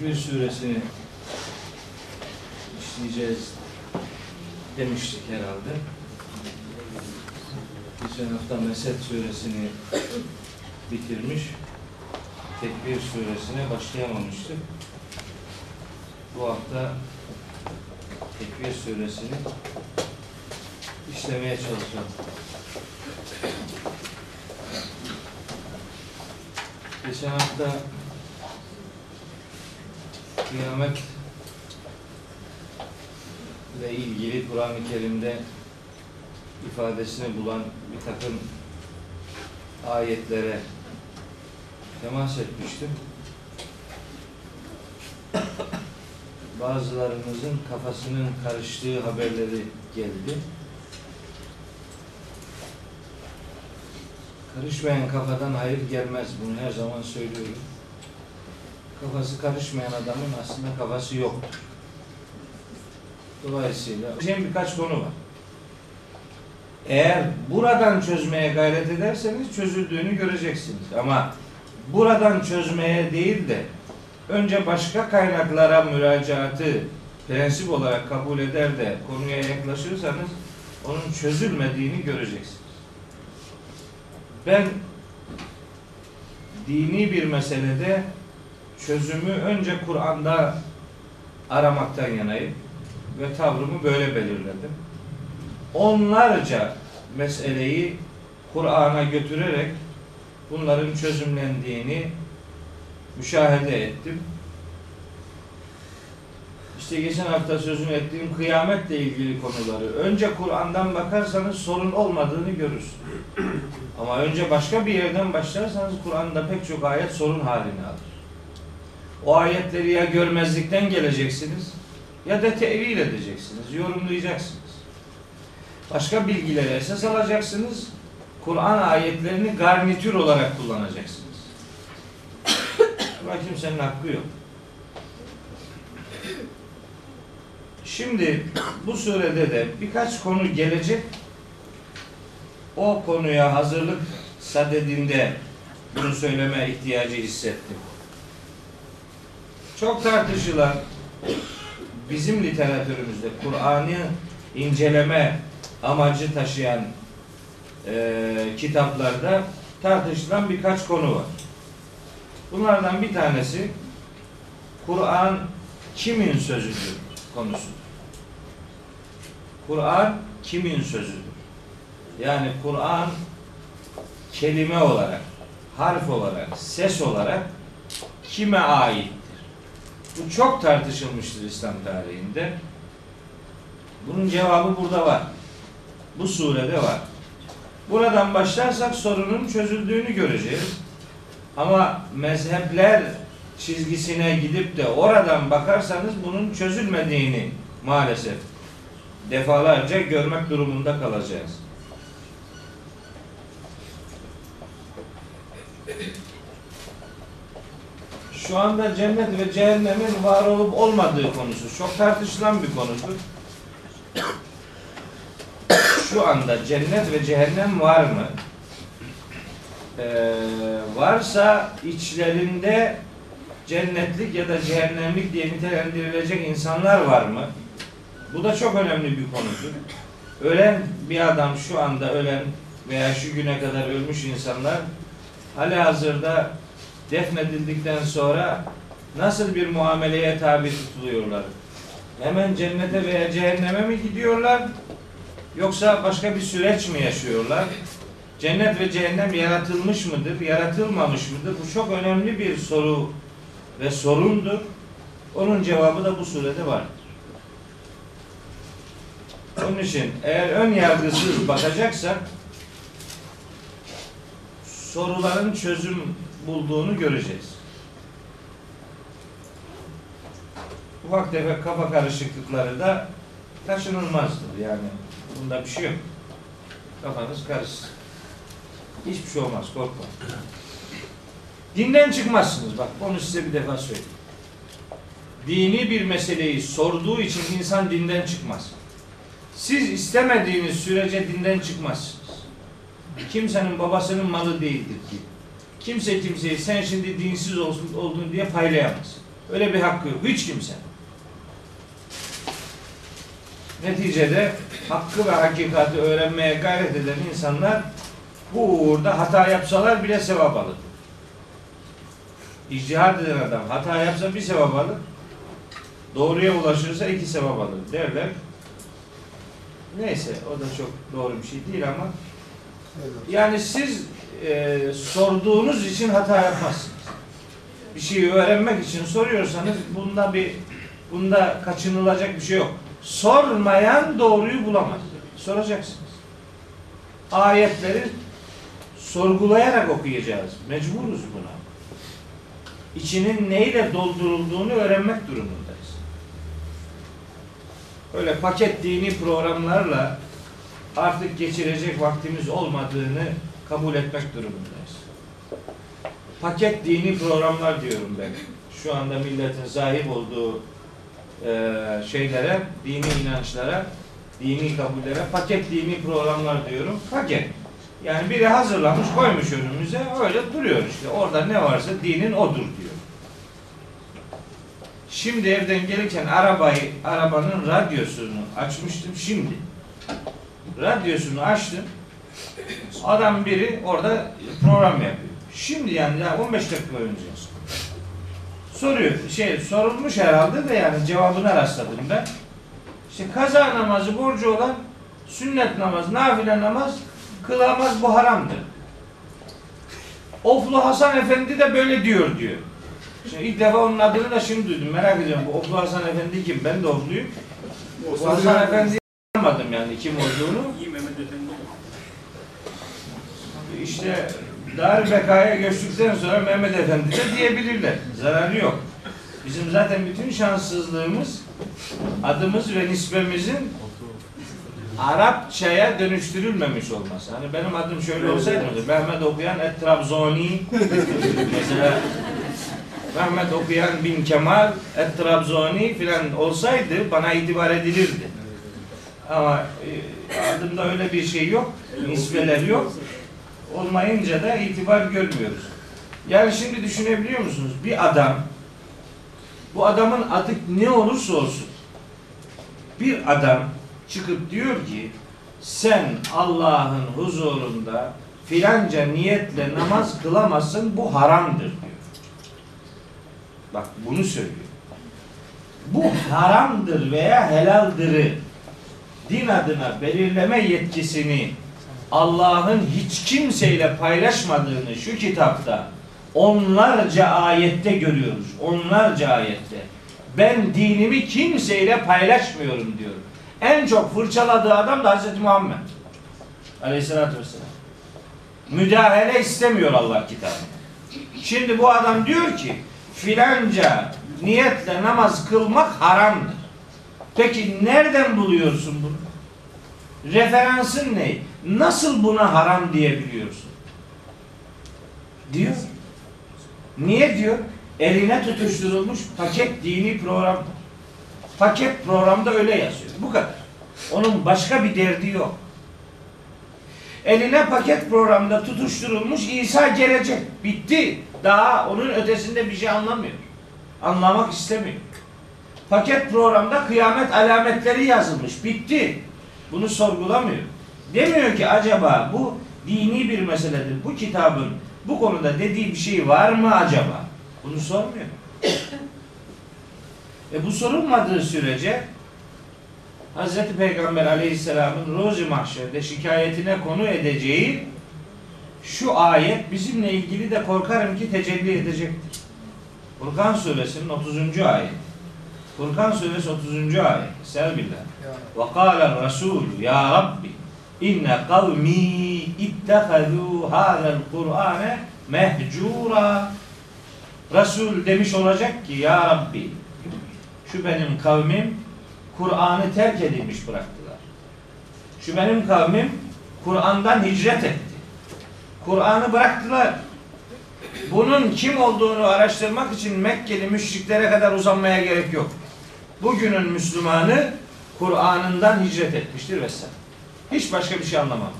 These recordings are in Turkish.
Tekvir suresini işleyeceğiz demiştik herhalde. Geçen hafta Mesed suresini bitirmiş. Tekbir suresine başlayamamıştık. Bu hafta Tekbir suresini işlemeye çalışalım. Geçen hafta kıyamet ile ilgili Kur'an-ı Kerim'de ifadesini bulan bir takım ayetlere temas etmiştim. Bazılarımızın kafasının karıştığı haberleri geldi. Karışmayan kafadan hayır gelmez. Bunu her zaman söylüyorum. Kafası karışmayan adamın aslında kafası yoktur. Dolayısıyla şimdi birkaç konu var. Eğer buradan çözmeye gayret ederseniz çözüldüğünü göreceksiniz. Ama buradan çözmeye değil de önce başka kaynaklara müracaatı prensip olarak kabul eder de konuya yaklaşırsanız onun çözülmediğini göreceksiniz. Ben dini bir meselede çözümü önce Kur'an'da aramaktan yanayım ve tavrımı böyle belirledim. Onlarca meseleyi Kur'an'a götürerek bunların çözümlendiğini müşahede ettim. İşte geçen hafta sözünü ettiğim kıyametle ilgili konuları önce Kur'an'dan bakarsanız sorun olmadığını görürsünüz. Ama önce başka bir yerden başlarsanız Kur'an'da pek çok ayet sorun halini alır. O ayetleri ya görmezlikten geleceksiniz ya da tevil edeceksiniz, yorumlayacaksınız. Başka bilgileri esas alacaksınız. Kur'an ayetlerini garnitür olarak kullanacaksınız. Ama kimsenin hakkı yok. Şimdi bu surede de birkaç konu gelecek. O konuya hazırlık sadedinde bunu söyleme ihtiyacı hissettim. Çok tartışılan bizim literatürümüzde Kur'an'ı inceleme amacı taşıyan e, kitaplarda tartışılan birkaç konu var. Bunlardan bir tanesi Kur'an kimin sözüdür konusudur. Kur'an kimin sözüdür? Yani Kur'an kelime olarak, harf olarak, ses olarak kime aittir? Bu çok tartışılmıştır İslam tarihinde. Bunun cevabı burada var. Bu surede var. Buradan başlarsak sorunun çözüldüğünü göreceğiz. Ama mezhepler çizgisine gidip de oradan bakarsanız bunun çözülmediğini maalesef defalarca görmek durumunda kalacağız. Şu anda cennet ve cehennemin var olup olmadığı konusu çok tartışılan bir konudur. Şu anda cennet ve cehennem var mı? Ee, varsa içlerinde cennetlik ya da cehennemlik diye nitelendirilecek insanlar var mı? Bu da çok önemli bir konudur. Ölen bir adam şu anda ölen veya şu güne kadar ölmüş insanlar hali hazırda defnedildikten sonra nasıl bir muameleye tabi tutuluyorlar? Hemen cennete veya cehenneme mi gidiyorlar? Yoksa başka bir süreç mi yaşıyorlar? Cennet ve cehennem yaratılmış mıdır, yaratılmamış mıdır? Bu çok önemli bir soru ve sorundur. Onun cevabı da bu surede vardır. Onun için eğer ön yargısız bakacaksak soruların çözüm bulduğunu göreceğiz. Ufak tefek kafa karışıklıkları da kaçınılmazdır yani. Bunda bir şey yok. Kafanız karışsın. Hiçbir şey olmaz korkma. Dinden çıkmazsınız bak onu size bir defa söyleyeyim. Dini bir meseleyi sorduğu için insan dinden çıkmaz. Siz istemediğiniz sürece dinden çıkmazsınız. Kimsenin babasının malı değildir ki. Kimse kimseyi sen şimdi dinsiz olsun oldun diye paylayamaz. Öyle bir hakkı yok. Hiç kimse. Neticede hakkı ve hakikati öğrenmeye gayret eden insanlar bu uğurda hata yapsalar bile sevap alır. İctihad eden adam hata yapsa bir sevap alır. Doğruya ulaşırsa iki sevap alır derler. Neyse o da çok doğru bir şey değil ama yani siz e, sorduğunuz için hata yapmazsınız. Bir şeyi öğrenmek için soruyorsanız bunda bir bunda kaçınılacak bir şey yok. Sormayan doğruyu bulamaz. Soracaksınız. Ayetleri sorgulayarak okuyacağız. Mecburuz buna. İçinin neyle doldurulduğunu öğrenmek durumundayız. Öyle paket dini programlarla artık geçirecek vaktimiz olmadığını kabul etmek durumundayız. Paket dini programlar diyorum ben. Şu anda milletin sahip olduğu e, şeylere, dini inançlara, dini kabullere paket dini programlar diyorum. Paket. Yani biri hazırlamış, koymuş önümüze, öyle duruyor işte. Orada ne varsa dinin odur diyor. Şimdi evden gelirken arabayı, arabanın radyosunu açmıştım şimdi. Radyosunu açtım. Adam biri orada program yapıyor. Şimdi yani ya 15 dakika önce. Soruyor. Şey sorulmuş herhalde de yani cevabına rastladım ben. İşte kaza namazı borcu olan sünnet namaz, nafile namaz kılamaz bu haramdır. Oflu Hasan Efendi de böyle diyor diyor. Şimdi ilk defa onun adını da şimdi duydum. Merak ediyorum bu Oflu Hasan Efendi kim? Ben de Ofluyum. Bu Hasan Efendi'yi anlamadım yani kim olduğunu. İyi Mehmet Efendi. İşte dar bekaya göçtükten sonra Mehmet Efendi de diyebilirler. Zararı yok. Bizim zaten bütün şanssızlığımız adımız ve nispemizin Arapçaya dönüştürülmemiş olması. Hani benim adım şöyle olsaydı Mehmet okuyan Et Trabzoni mesela Mehmet okuyan Bin Kemal Et Trabzoni filan olsaydı bana itibar edilirdi. Ama e, adımda öyle bir şey yok. Nisbeler yok olmayınca da itibar görmüyoruz. Yani şimdi düşünebiliyor musunuz? Bir adam bu adamın adı ne olursa olsun bir adam çıkıp diyor ki sen Allah'ın huzurunda filanca niyetle namaz kılamazsın bu haramdır diyor. Bak bunu söylüyor. Bu haramdır veya helaldırı din adına belirleme yetkisini Allah'ın hiç kimseyle paylaşmadığını şu kitapta onlarca ayette görüyoruz. Onlarca ayette. Ben dinimi kimseyle paylaşmıyorum diyor. En çok fırçaladığı adam da Hz. Muhammed. Aleyhissalatü vesselam. Müdahale istemiyor Allah kitabı. Şimdi bu adam diyor ki filanca niyetle namaz kılmak haramdır. Peki nereden buluyorsun bunu? Referansın ne? Nasıl buna haram diyebiliyorsun? Diyor. Niye diyor? Eline tutuşturulmuş paket dini program. Paket programda öyle yazıyor. Bu kadar. Onun başka bir derdi yok. Eline paket programda tutuşturulmuş İsa gelecek. Bitti. Daha onun ötesinde bir şey anlamıyor. Anlamak istemiyor. Paket programda kıyamet alametleri yazılmış. Bitti. Bunu sorgulamıyor. Demiyor ki acaba bu dini bir meseledir. Bu kitabın bu konuda dediği bir şey var mı acaba? Bunu sormuyor. E bu sorulmadığı sürece Hz. Peygamber Aleyhisselam'ın Rozi Mahşer'de şikayetine konu edeceği şu ayet bizimle ilgili de korkarım ki tecelli edecektir. Furkan suresinin 30. ayet. Furkan suresi 30. ayet. Estağfirullah. Ve kâle Resul ya Rabbi inne kavmi ittehazû hâzel Kur'ane mehcura Resul demiş olacak ki ya Rabbi şu benim kavmim Kur'an'ı terk edilmiş bıraktılar. Şu benim kavmim Kur'an'dan hicret etti. Kur'an'ı bıraktılar. Bunun kim olduğunu araştırmak için Mekkeli müşriklere kadar uzanmaya gerek yok. Bugünün Müslümanı Kur'an'ından hicret etmiştir vesaire. Hiç başka bir şey anlamam.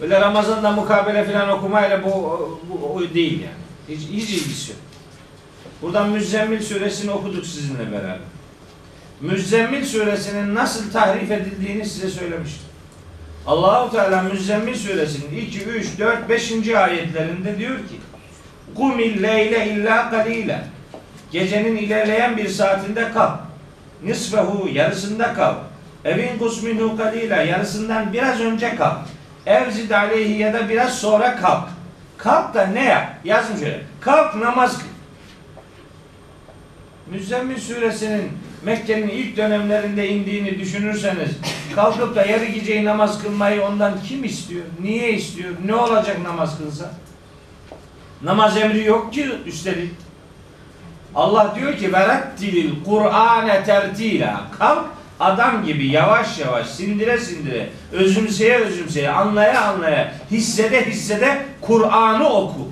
Böyle Ramazan'da mukabele falan okumayla bu, bu o değil yani. Hiç, hiç ilgisi yok. Buradan Müzzemmil suresini okuduk sizinle beraber. Müzzemmil suresinin nasıl tahrif edildiğini size söylemiştim. Allahu Teala Müzzemmil suresinin 2, 3, 4, 5. ayetlerinde diyor ki Kumil leyle illa kalila Gecenin ilerleyen bir saatinde kal. Nisfehu yarısında kal. Evin kusminu kalila yarısından biraz önce kal. Evzid aleyhi ya da biraz sonra kalk. Kalk da ne yap? Yazın şöyle. Kalk namaz kıl. Müzzemmil suresinin Mekke'nin ilk dönemlerinde indiğini düşünürseniz kalkıp da yarı geceyi namaz kılmayı ondan kim istiyor? Niye istiyor? Ne olacak namaz kılsa? Namaz emri yok ki üstelik. Allah diyor ki verettilil Kur'ane tertila. Kalk adam gibi yavaş yavaş sindire sindire özümseye özümseye anlaya anlaya hissede hissede Kur'an'ı oku.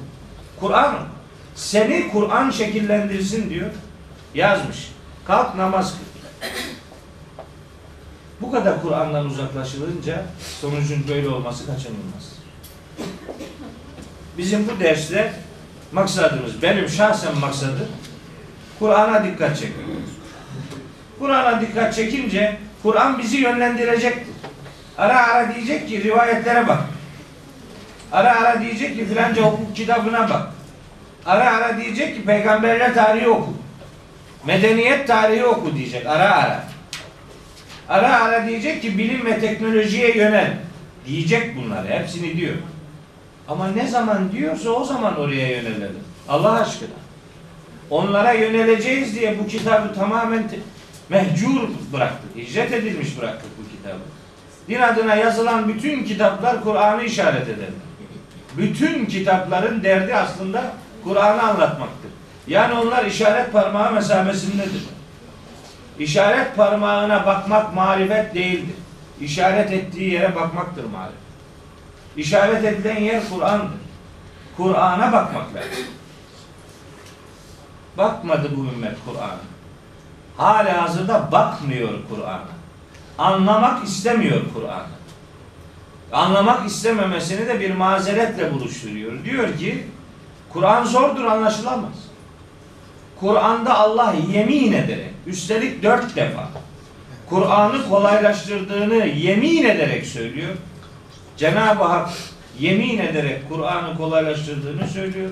Kur'an seni Kur'an şekillendirsin diyor. Yazmış. Kalk namaz kıl. Bu kadar Kur'an'dan uzaklaşılınca sonucun böyle olması kaçınılmaz. Bizim bu derste maksadımız, benim şahsen maksadım Kur'an'a dikkat çekmek. Kur'an'a dikkat çekince Kur'an bizi yönlendirecektir. Ara ara diyecek ki rivayetlere bak. Ara ara diyecek ki filanca hukuk kitabına bak. Ara ara diyecek ki peygamberler tarihi oku. Medeniyet tarihi oku diyecek ara ara. Ara ara diyecek ki bilim ve teknolojiye yönel. Diyecek bunları hepsini diyor. Ama ne zaman diyorsa o zaman oraya yönelelim. Allah aşkına. Onlara yöneleceğiz diye bu kitabı tamamen mehcur bıraktık. Hicret edilmiş bıraktık bu kitabı. Din adına yazılan bütün kitaplar Kur'an'ı işaret eder. Bütün kitapların derdi aslında Kur'an'ı anlatmaktır. Yani onlar işaret parmağı mesabesindedir. İşaret parmağına bakmak marifet değildir. İşaret ettiği yere bakmaktır marifet. İşaret edilen yer Kur'an'dır. Kur'an'a bakmak lazım. Bakmadı bu ümmet Kur'an'a. Hala hazırda bakmıyor Kur'an'a. Anlamak istemiyor Kur'an'ı. Anlamak istememesini de bir mazeretle buluşturuyor. Diyor ki Kur'an zordur anlaşılamaz. Kur'an'da Allah yemin ederek, üstelik dört defa Kur'an'ı kolaylaştırdığını yemin ederek söylüyor. Cenab-ı Hak yemin ederek Kur'an'ı kolaylaştırdığını söylüyor.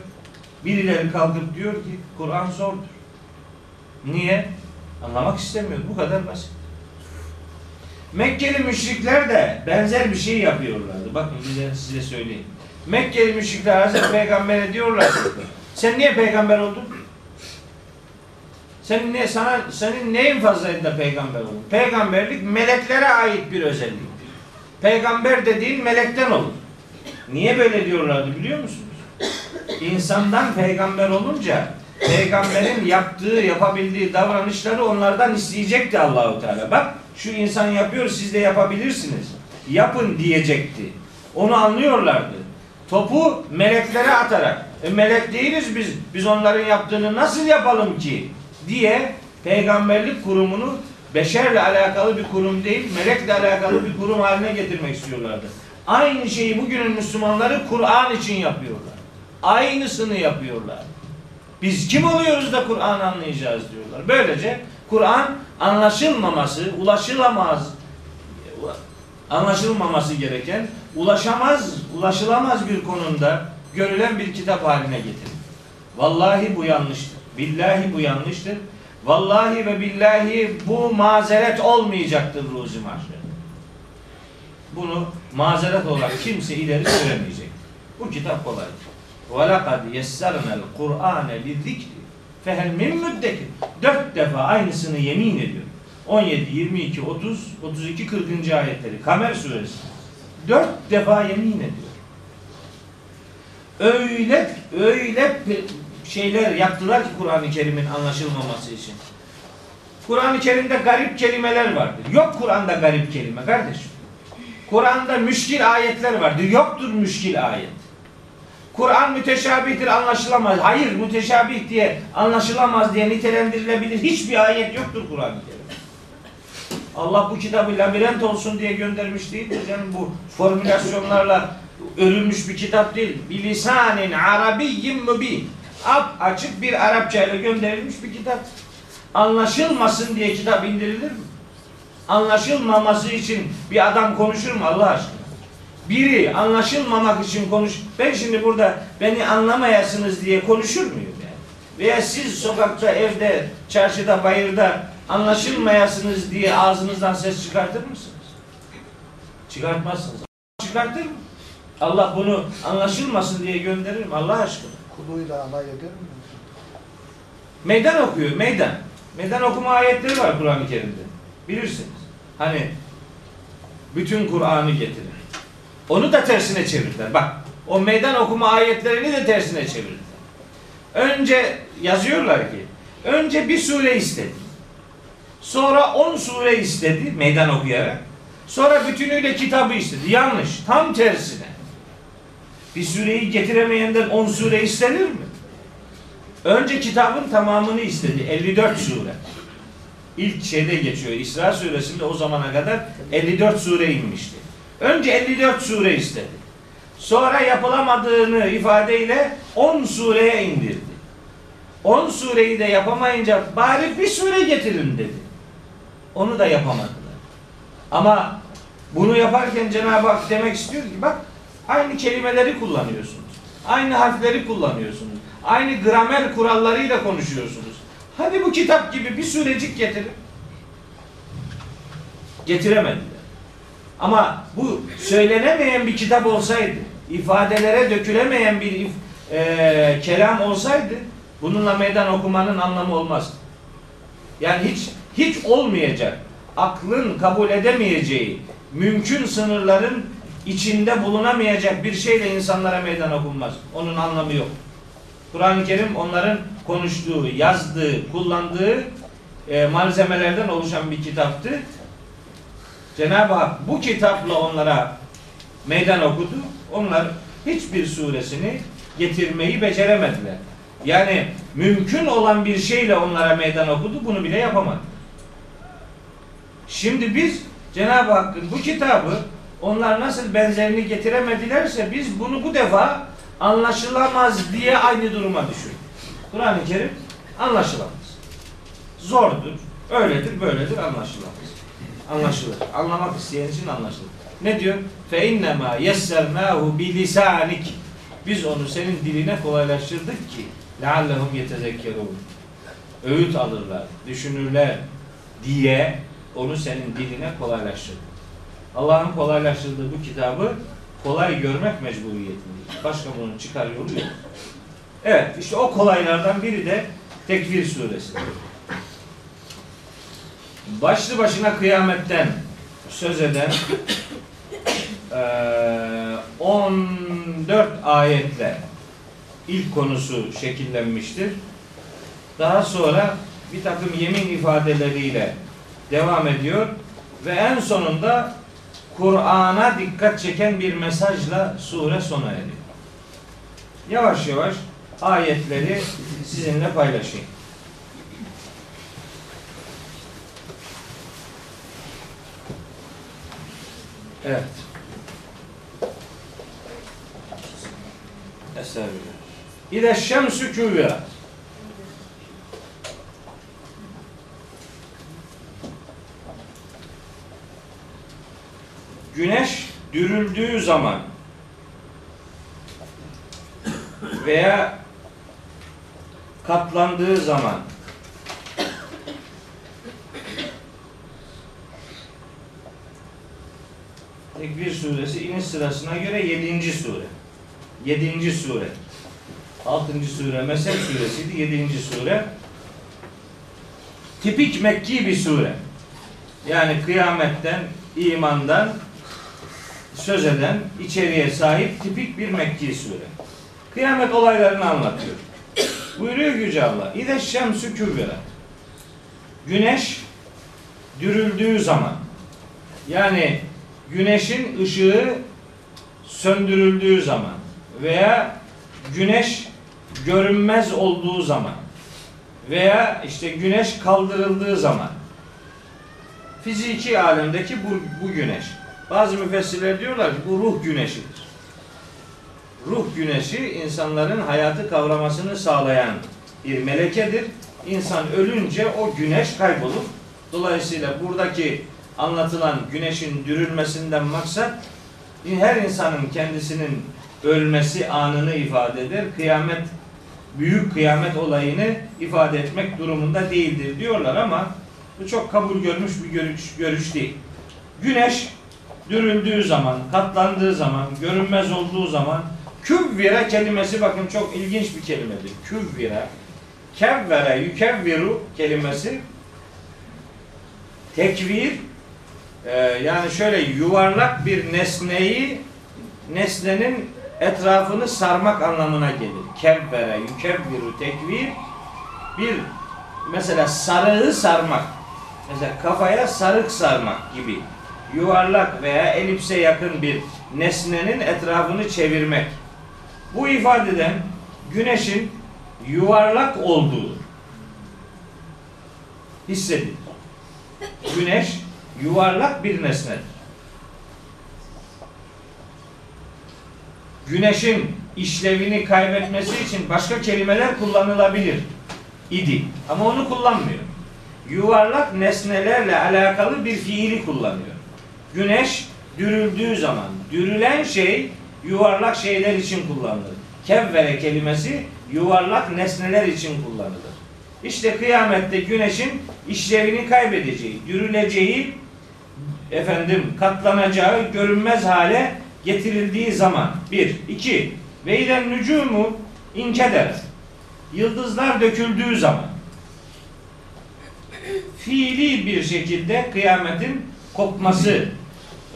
Birileri kalkıp diyor ki Kur'an zordur. Niye? Anlamak istemiyor. Bu kadar basit. Mekkeli müşrikler de benzer bir şey yapıyorlardı. Bakın size, size söyleyeyim. Mekkeli müşrikler Hazreti Peygamber'e diyorlar sen niye peygamber oldun? Senin ne sana senin neyin fazlaydı da peygamber oldun? Peygamberlik meleklere ait bir özelliktir. Peygamber dediğin melekten olur. Niye böyle diyorlardı biliyor musunuz? İnsandan peygamber olunca peygamberin yaptığı, yapabildiği davranışları onlardan isteyecekti Allahu Teala. Bak şu insan yapıyor siz de yapabilirsiniz. Yapın diyecekti. Onu anlıyorlardı. Topu meleklere atarak e, melek değiliz biz. Biz onların yaptığını nasıl yapalım ki? diye peygamberlik kurumunu beşerle alakalı bir kurum değil, melekle alakalı bir kurum haline getirmek istiyorlardı. Aynı şeyi bugünün Müslümanları Kur'an için yapıyorlar. Aynısını yapıyorlar. Biz kim oluyoruz da Kur'an anlayacağız diyorlar. Böylece Kur'an anlaşılmaması, ulaşılamaz, anlaşılmaması gereken, ulaşamaz, ulaşılamaz bir konumda görülen bir kitap haline getirir. Vallahi bu yanlıştır. Billahi bu yanlıştır. Vallahi ve billahi bu mazeret olmayacaktır ruzi mahşer. Bunu mazeret olarak kimse ileri süremeyecek. Bu kitap kolay. وَلَقَدْ يَسَّرْنَا الْقُرْآنَ لِذِّكْرِ فَهَلْ مِنْ مُدَّكِرٍ Dört defa aynısını yemin ediyor. 17, 22, 30, 32, 40. ayetleri. Kamer suresi. Dört defa yemin ediyor. Öyle, öyle şeyler yaptılar ki Kur'an-ı Kerim'in anlaşılmaması için. Kur'an-ı Kerim'de garip kelimeler vardır. Yok Kur'an'da garip kelime kardeşim. Kur'an'da müşkil ayetler vardır. Yoktur müşkil ayet. Kur'an müteşabihtir anlaşılamaz. Hayır müteşabih diye anlaşılamaz diye nitelendirilebilir hiçbir ayet yoktur Kerim'de. Allah bu kitabı labirent olsun diye göndermiş değildir canım bu formülasyonlarla örülmüş bir kitap değil. Bilisanin arabiyyin mübin. Ap açık bir Arapça ile gönderilmiş bir kitap. Anlaşılmasın diye kitap indirilir mi? Anlaşılmaması için bir adam konuşur mu Allah aşkına? Biri anlaşılmamak için konuş. Ben şimdi burada beni anlamayasınız diye konuşur muyum yani? Veya siz sokakta, evde, çarşıda, bayırda anlaşılmayasınız diye ağzınızdan ses çıkartır mısınız? Çıkartmazsınız. Çıkartır mı? Allah bunu anlaşılmasın diye gönderir mi Allah aşkına? Kuluyla alay eder mi? Meydan okuyor, meydan. Meydan okuma ayetleri var Kur'an-ı Kerim'de. Bilirsiniz. Hani bütün Kur'an'ı getirin. Onu da tersine çevirdiler. Bak, o meydan okuma ayetlerini de tersine çevirdiler. Önce yazıyorlar ki, önce bir sure istedi. Sonra on sure istedi meydan okuyarak. Sonra bütünüyle kitabı istedi. Yanlış. Tam tersine. Bir sureyi getiremeyenden on sure istenir mi? Önce kitabın tamamını istedi. 54 sure. İlk şeyde geçiyor. İsra suresinde o zamana kadar 54 sure inmişti. Önce 54 sure istedi. Sonra yapılamadığını ifadeyle 10 sureye indirdi. 10 sureyi de yapamayınca bari bir sure getirin dedi. Onu da yapamadılar. Ama bunu yaparken Cenab-ı Hak demek istiyor ki bak aynı kelimeleri kullanıyorsunuz. Aynı harfleri kullanıyorsunuz. Aynı gramer kurallarıyla konuşuyorsunuz. Hadi bu kitap gibi bir sürecik getirin. Getiremediler. Ama bu söylenemeyen bir kitap olsaydı, ifadelere dökülemeyen bir e, kelam olsaydı, bununla meydan okumanın anlamı olmazdı. Yani hiç hiç olmayacak, aklın kabul edemeyeceği, mümkün sınırların içinde bulunamayacak bir şeyle insanlara meydan okunmaz. Onun anlamı yok. Kur'an-ı Kerim onların konuştuğu, yazdığı, kullandığı e, malzemelerden oluşan bir kitaptı. Cenab-ı Hak bu kitapla onlara meydan okudu. Onlar hiçbir suresini getirmeyi beceremediler. Yani mümkün olan bir şeyle onlara meydan okudu. Bunu bile yapamadı. Şimdi biz Cenab-ı Hakk'ın bu kitabı onlar nasıl benzerini getiremedilerse biz bunu bu defa anlaşılamaz diye aynı duruma düşürdük. Kur'an-ı Kerim anlaşılamaz. Zordur, öyledir, böyledir anlaşılamaz. Anlaşılır. Anlamak isteyen için anlaşılır. Ne diyor? Fe innema yessernâhu bilisanik. Biz onu senin diline kolaylaştırdık ki leallehum yetezekkerûn. Öğüt alırlar, düşünürler diye onu senin diline kolaylaştırdık. Allah'ın kolaylaştırdığı bu kitabı kolay görmek mecburiyetindeyiz. Başka bunun çıkar yolu yok. Evet, işte o kolaylardan biri de Tekvir suresi. Başlı başına kıyametten söz eden eee, 14 ayetle ilk konusu şekillenmiştir. Daha sonra bir takım yemin ifadeleriyle devam ediyor ve en sonunda Kur'an'a dikkat çeken bir mesajla sure sona eriyor. Yavaş yavaş ayetleri sizinle paylaşayım. Evet. Estağfirullah. İde şemsü küvverat. Güneş dürüldüğü zaman veya katlandığı zaman Tekbir suresi iniş sırasına göre 7. sure. 7. sure. 6. sure Mesel suresiydi. 7. sure. Tipik Mekki bir sure. Yani kıyametten, imandan söz eden, içeriğe sahip tipik bir Mekki sure. Kıyamet olaylarını anlatıyor. Buyuruyor Yüce Allah. İde şemsü küvverat. Güneş dürüldüğü zaman yani güneşin ışığı söndürüldüğü zaman veya güneş görünmez olduğu zaman veya işte güneş kaldırıldığı zaman fiziki alemdeki bu, bu güneş. Bazı müfessirler diyorlar ki bu ruh güneşidir. Ruh güneşi insanların hayatı kavramasını sağlayan bir melekedir. İnsan ölünce o güneş kaybolur. Dolayısıyla buradaki anlatılan güneşin dürülmesinden maksat her insanın kendisinin ölmesi anını ifade eder. Kıyamet büyük kıyamet olayını ifade etmek durumunda değildir diyorlar ama bu çok kabul görmüş bir görüş, görüş değil. Güneş dürüldüğü zaman, katlandığı zaman, görünmez olduğu zaman küvvire kelimesi bakın çok ilginç bir kelimedir. Küvvire kevvere yükevviru kelimesi tekvir e, yani şöyle yuvarlak bir nesneyi nesnenin etrafını sarmak anlamına gelir. Kevvere yükevviru tekvir bir mesela sarığı sarmak mesela kafaya sarık sarmak gibi yuvarlak veya elipse yakın bir nesnenin etrafını çevirmek. Bu ifadeden güneşin yuvarlak olduğu hissedilir. Güneş yuvarlak bir nesnedir. Güneşin işlevini kaybetmesi için başka kelimeler kullanılabilir idi. Ama onu kullanmıyor. Yuvarlak nesnelerle alakalı bir fiili kullanıyor. Güneş dürüldüğü zaman dürülen şey yuvarlak şeyler için kullanılır. Kevvere kelimesi yuvarlak nesneler için kullanılır. İşte kıyamette güneşin işlevini kaybedeceği, dürüleceği, efendim katlanacağı, görünmez hale getirildiği zaman bir, iki ve iden nücumu inkeder. Yıldızlar döküldüğü zaman fiili bir şekilde kıyametin kopması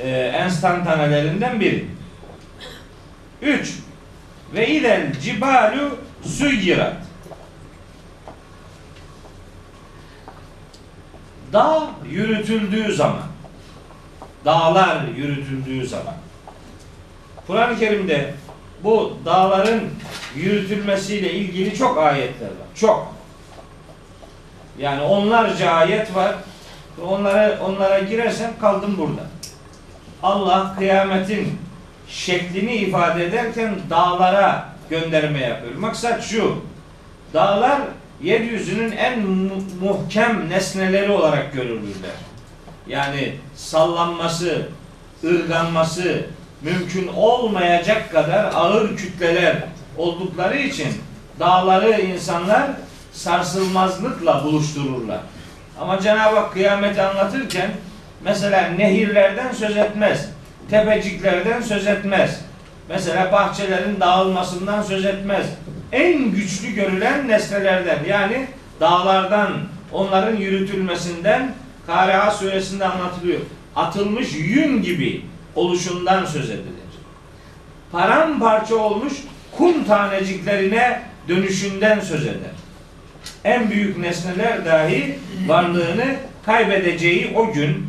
e, enstantanelerinden biri. Üç ve idel cibalu suyirat Dağ yürütüldüğü zaman dağlar yürütüldüğü zaman Kur'an-ı Kerim'de bu dağların yürütülmesiyle ilgili çok ayetler var. Çok. Yani onlarca ayet var. Onlara onlara girersem kaldım burada. Allah kıyametin şeklini ifade ederken dağlara gönderme yapıyor. Maksat şu. Dağlar yeryüzünün en muhkem nesneleri olarak görülürler. Yani sallanması, ırganması mümkün olmayacak kadar ağır kütleler oldukları için dağları insanlar sarsılmazlıkla buluştururlar. Ama Cenab-ı Hak kıyameti anlatırken mesela nehirlerden söz etmez. Tepeciklerden söz etmez. Mesela bahçelerin dağılmasından söz etmez. En güçlü görülen nesnelerden yani dağlardan onların yürütülmesinden Kariha suresinde anlatılıyor. Atılmış yün gibi oluşundan söz edilir. Paramparça olmuş kum taneciklerine dönüşünden söz eder. En büyük nesneler dahi varlığını kaybedeceği o gün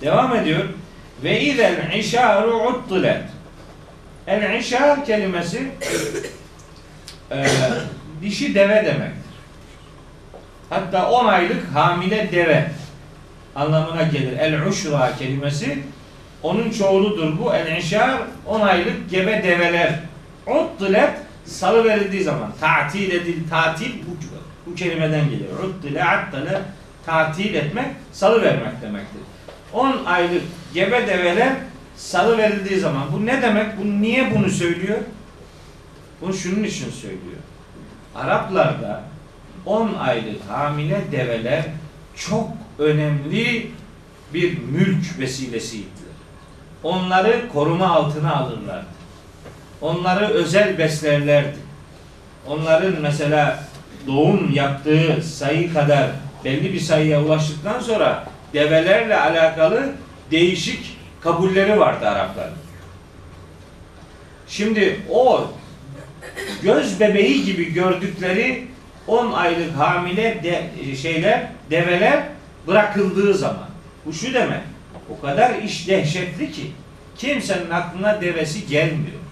devam ediyor. Ve izel işaru uttilet. El işar kelimesi e, dişi deve demektir. Hatta 10 aylık hamile deve anlamına gelir. El uşra kelimesi onun çoğuludur bu. El işar 10 aylık gebe develer. Uttilet salı verildiği zaman tatil edil tatil bu, bu kelimeden gelir. Uttile attale tatil etmek salı vermek demektir. 10 aylık gebe develer salı verildiği zaman bu ne demek? Bu niye bunu söylüyor? Bunu şunun için söylüyor. Araplarda 10 aylık hamile develer çok önemli bir mülk vesilesiydiler. Onları koruma altına alırlardı. Onları özel beslerlerdi. Onların mesela doğum yaptığı sayı kadar belli bir sayıya ulaştıktan sonra develerle alakalı değişik kabulleri vardı Arapların. Şimdi o göz bebeği gibi gördükleri 10 aylık hamile de, şeyler, develer bırakıldığı zaman. Bu şu demek. O kadar iş dehşetli ki kimsenin aklına devesi gelmiyor.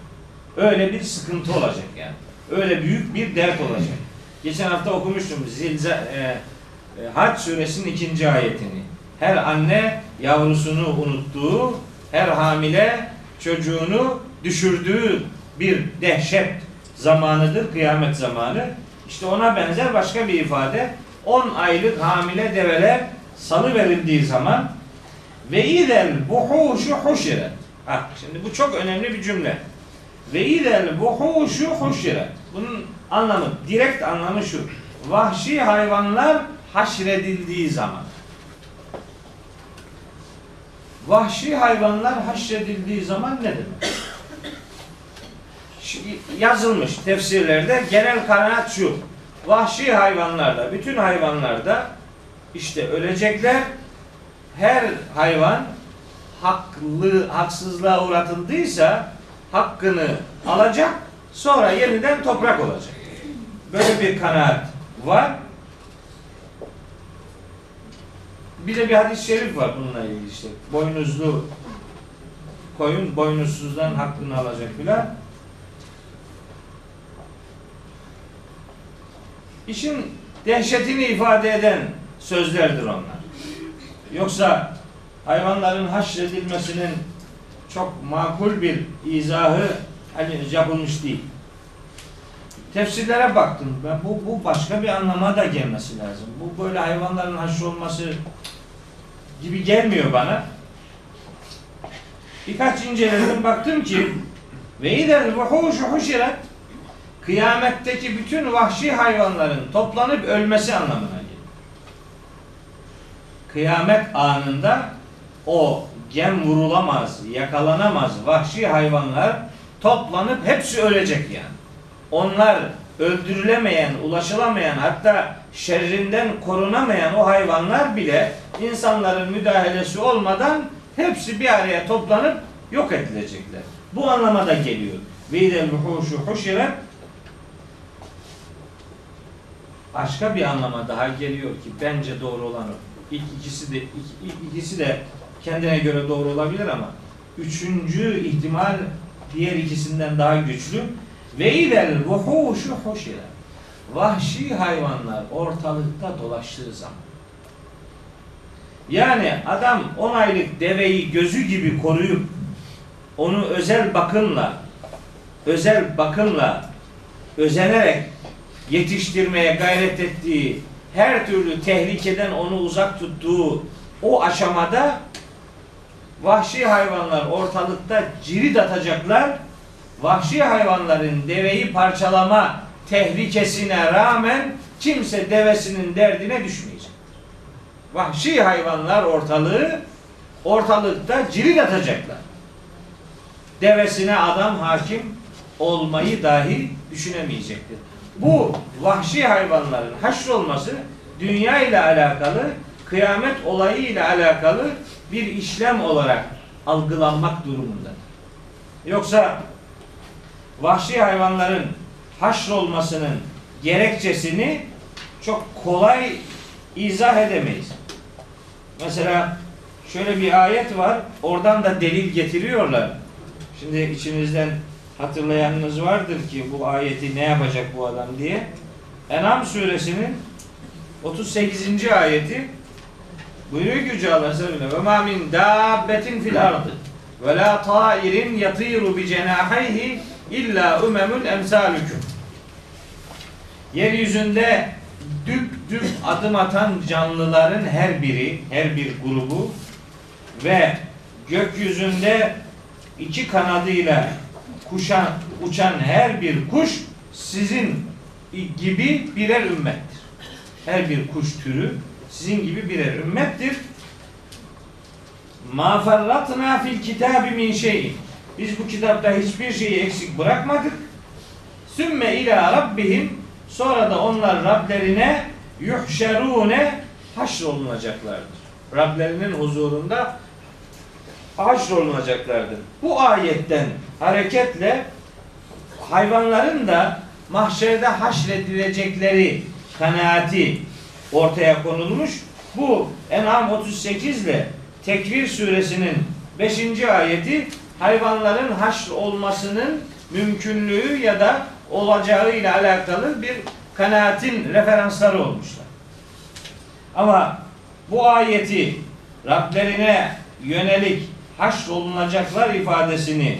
Öyle bir sıkıntı olacak yani. Öyle büyük bir dert olacak. Geçen hafta okumuştum Zilza, e, e, Hac suresinin ikinci ayetini. Her anne yavrusunu unuttuğu, her hamile çocuğunu düşürdüğü bir dehşet zamanıdır, kıyamet zamanı. İşte ona benzer başka bir ifade. 10 aylık hamile develer salı verildiği zaman ve izel buhuşu huşiret. Ha, şimdi bu çok önemli bir cümle. Ve izel buhuşu huşiret. Bunun anlamı, direkt anlamı şu. Vahşi hayvanlar haşredildiği zaman. Vahşi hayvanlar haşredildiği zaman ne demek? Yazılmış tefsirlerde genel kanaat şu. Vahşi hayvanlarda, bütün hayvanlarda işte ölecekler. Her hayvan haklı, haksızlığa uğratıldıysa hakkını alacak, sonra yeniden toprak olacak. Böyle bir kanaat var. Bir de bir hadis-i şerif var bununla ilgili işte. Boynuzlu koyun boynuzsuzdan hakkını alacak filan. İşin dehşetini ifade eden sözlerdir onlar. Yoksa hayvanların haşredilmesinin çok makul bir izahı hani yapılmış değil. Tefsirlere baktım. Ben bu, bu başka bir anlama da gelmesi lazım. Bu böyle hayvanların haşrolması gibi gelmiyor bana. Birkaç inceledim baktım ki ve idel vuhuşu huşiret kıyametteki bütün vahşi hayvanların toplanıp ölmesi anlamına geliyor. Kıyamet anında o gem vurulamaz, yakalanamaz vahşi hayvanlar toplanıp hepsi ölecek yani. Onlar öldürülemeyen, ulaşılamayan hatta şerrinden korunamayan o hayvanlar bile insanların müdahalesi olmadan hepsi bir araya toplanıp yok edilecekler. Bu anlamada geliyor. Ve idel vuhuşu huşiret başka bir anlama daha geliyor ki bence doğru olan o. İlk ikisi de ilk ikisi de kendine göre doğru olabilir ama üçüncü ihtimal diğer ikisinden daha güçlü. Ve idel vuhuşu huşiret. Vahşi hayvanlar ortalıkta dolaştığı zaman. Yani adam 10 aylık deveyi gözü gibi koruyup onu özel bakımla özel bakımla özenerek yetiştirmeye gayret ettiği her türlü tehlikeden onu uzak tuttuğu o aşamada vahşi hayvanlar ortalıkta cirit atacaklar. Vahşi hayvanların deveyi parçalama tehlikesine rağmen kimse devesinin derdine düşmeyecek. Vahşi hayvanlar ortalığı ortalıkta cirit atacaklar. Devesine adam hakim olmayı dahi düşünemeyecektir. Bu vahşi hayvanların haşrolması dünya ile alakalı, kıyamet olayı ile alakalı bir işlem olarak algılanmak durumunda. Yoksa vahşi hayvanların haşrolmasının gerekçesini çok kolay izah edemeyiz. Mesela şöyle bir ayet var. Oradan da delil getiriyorlar. Şimdi içinizden hatırlayanınız vardır ki bu ayeti ne yapacak bu adam diye. En'am suresinin 38. ayeti buyuruyor ki Yüce Allah ve ma min dabbetin fil ardı ve la tairin yatiru bi cenahayhi illa umemul emsalüküm yeryüzünde düp düp adım atan canlıların her biri, her bir grubu ve gökyüzünde iki kanadıyla kuşan, uçan her bir kuş sizin gibi birer ümmettir. Her bir kuş türü sizin gibi birer ümmettir. Ma ferratna fil kitabi min şeyin. Biz bu kitapta hiçbir şeyi eksik bırakmadık. Sümme ila rabbihim sonra da onlar Rablerine yuhşerune haşrolunacaklardır. Rablerinin huzurunda haşrolunacaklardır. Bu ayetten hareketle hayvanların da mahşerde haşredilecekleri kanaati ortaya konulmuş. Bu En'am 38 ile Tekvir suresinin 5. ayeti hayvanların haşr olmasının mümkünlüğü ya da olacağı ile alakalı bir kanaatin referansları olmuşlar. Ama bu ayeti Rablerine yönelik haşr olunacaklar ifadesini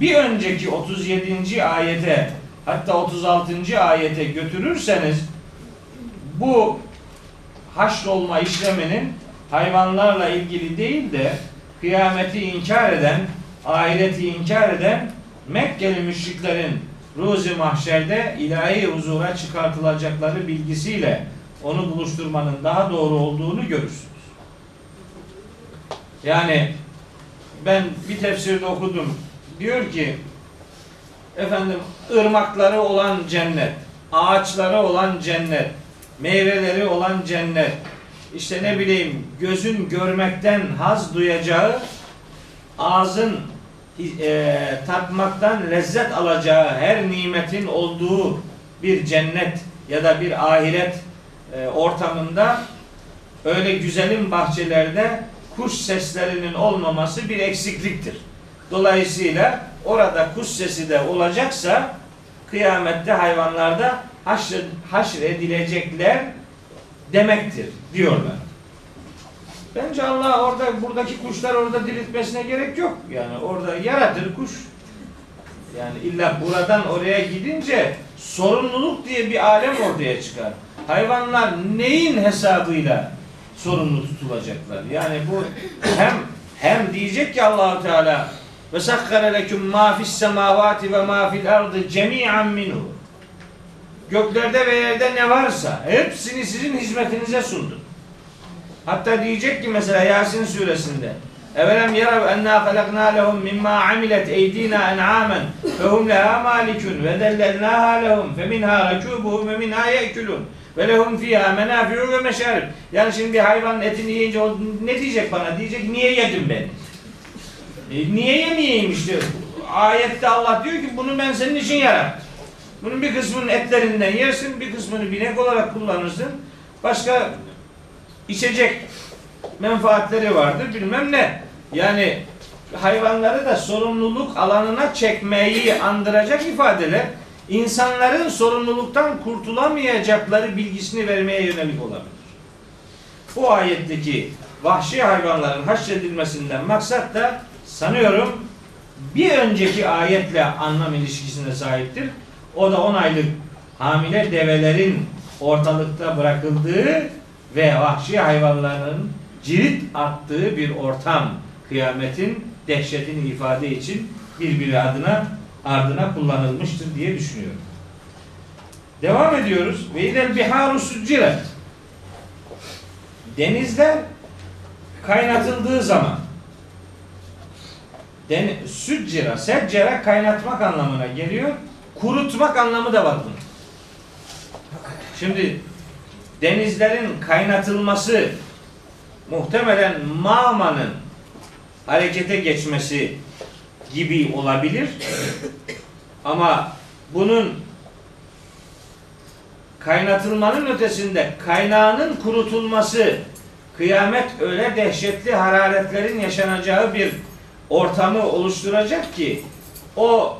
bir önceki 37. ayete hatta 36. ayete götürürseniz bu haşr olma işleminin hayvanlarla ilgili değil de kıyameti inkar eden, ahireti inkar eden Mekkeli müşriklerin ruzi mahşerde ilahi huzura çıkartılacakları bilgisiyle onu buluşturmanın daha doğru olduğunu görürsünüz. Yani ben bir tefsirde okudum. Diyor ki efendim ırmakları olan cennet, ağaçları olan cennet, meyveleri olan cennet, işte ne bileyim gözün görmekten haz duyacağı, ağzın e, tatmaktan lezzet alacağı her nimetin olduğu bir cennet ya da bir ahiret e, ortamında öyle güzelim bahçelerde kuş seslerinin olmaması bir eksikliktir. Dolayısıyla orada kuş sesi de olacaksa kıyamette hayvanlarda haşr, haşr edilecekler demektir diyorlar. Bence Allah orada buradaki kuşlar orada diriltmesine gerek yok. Yani orada yaratır kuş. Yani illa buradan oraya gidince sorumluluk diye bir alem ortaya çıkar. Hayvanlar neyin hesabıyla sorumlu tutulacaklar? Yani bu hem hem diyecek ki Allahu Teala ve sakkara leküm ma fis semavati ve ma fil ardı cemi'an minhu. Göklerde ve yerde ne varsa hepsini sizin hizmetinize sundum. Hatta diyecek ki mesela Yasin suresinde Evelem yarav enna halakna lehum mimma amilet eydina en'amen fehum leha malikun ve dellelnaha lehum fe minha rakubuhum ve minha yekulun ve lehum fiha menafi'u ve meşarib. Yani şimdi bir hayvanın etini yiyince o ne diyecek bana? Diyecek niye yedim beni? E, niye yemeyeyim işte? Ayette Allah diyor ki bunu ben senin için yarattım. Bunun bir kısmının etlerinden yersin, bir kısmını binek olarak kullanırsın. Başka içecek menfaatleri vardır bilmem ne. Yani hayvanları da sorumluluk alanına çekmeyi andıracak ifadeler insanların sorumluluktan kurtulamayacakları bilgisini vermeye yönelik olabilir. Bu ayetteki vahşi hayvanların haşredilmesinden maksat da sanıyorum bir önceki ayetle anlam ilişkisine sahiptir. O da 10 aylık hamile develerin ortalıkta bırakıldığı ve vahşi hayvanların cirit attığı bir ortam kıyametin dehşetini ifade için birbiri adına ardına kullanılmıştır diye düşünüyorum. Devam ediyoruz. Ve idel biharu succiret. Denizler kaynatıldığı zaman den, süccira, seccera kaynatmak anlamına geliyor. Kurutmak anlamı da var bunun. Şimdi denizlerin kaynatılması muhtemelen mağmanın harekete geçmesi gibi olabilir. Ama bunun kaynatılmanın ötesinde kaynağının kurutulması kıyamet öyle dehşetli hararetlerin yaşanacağı bir ortamı oluşturacak ki o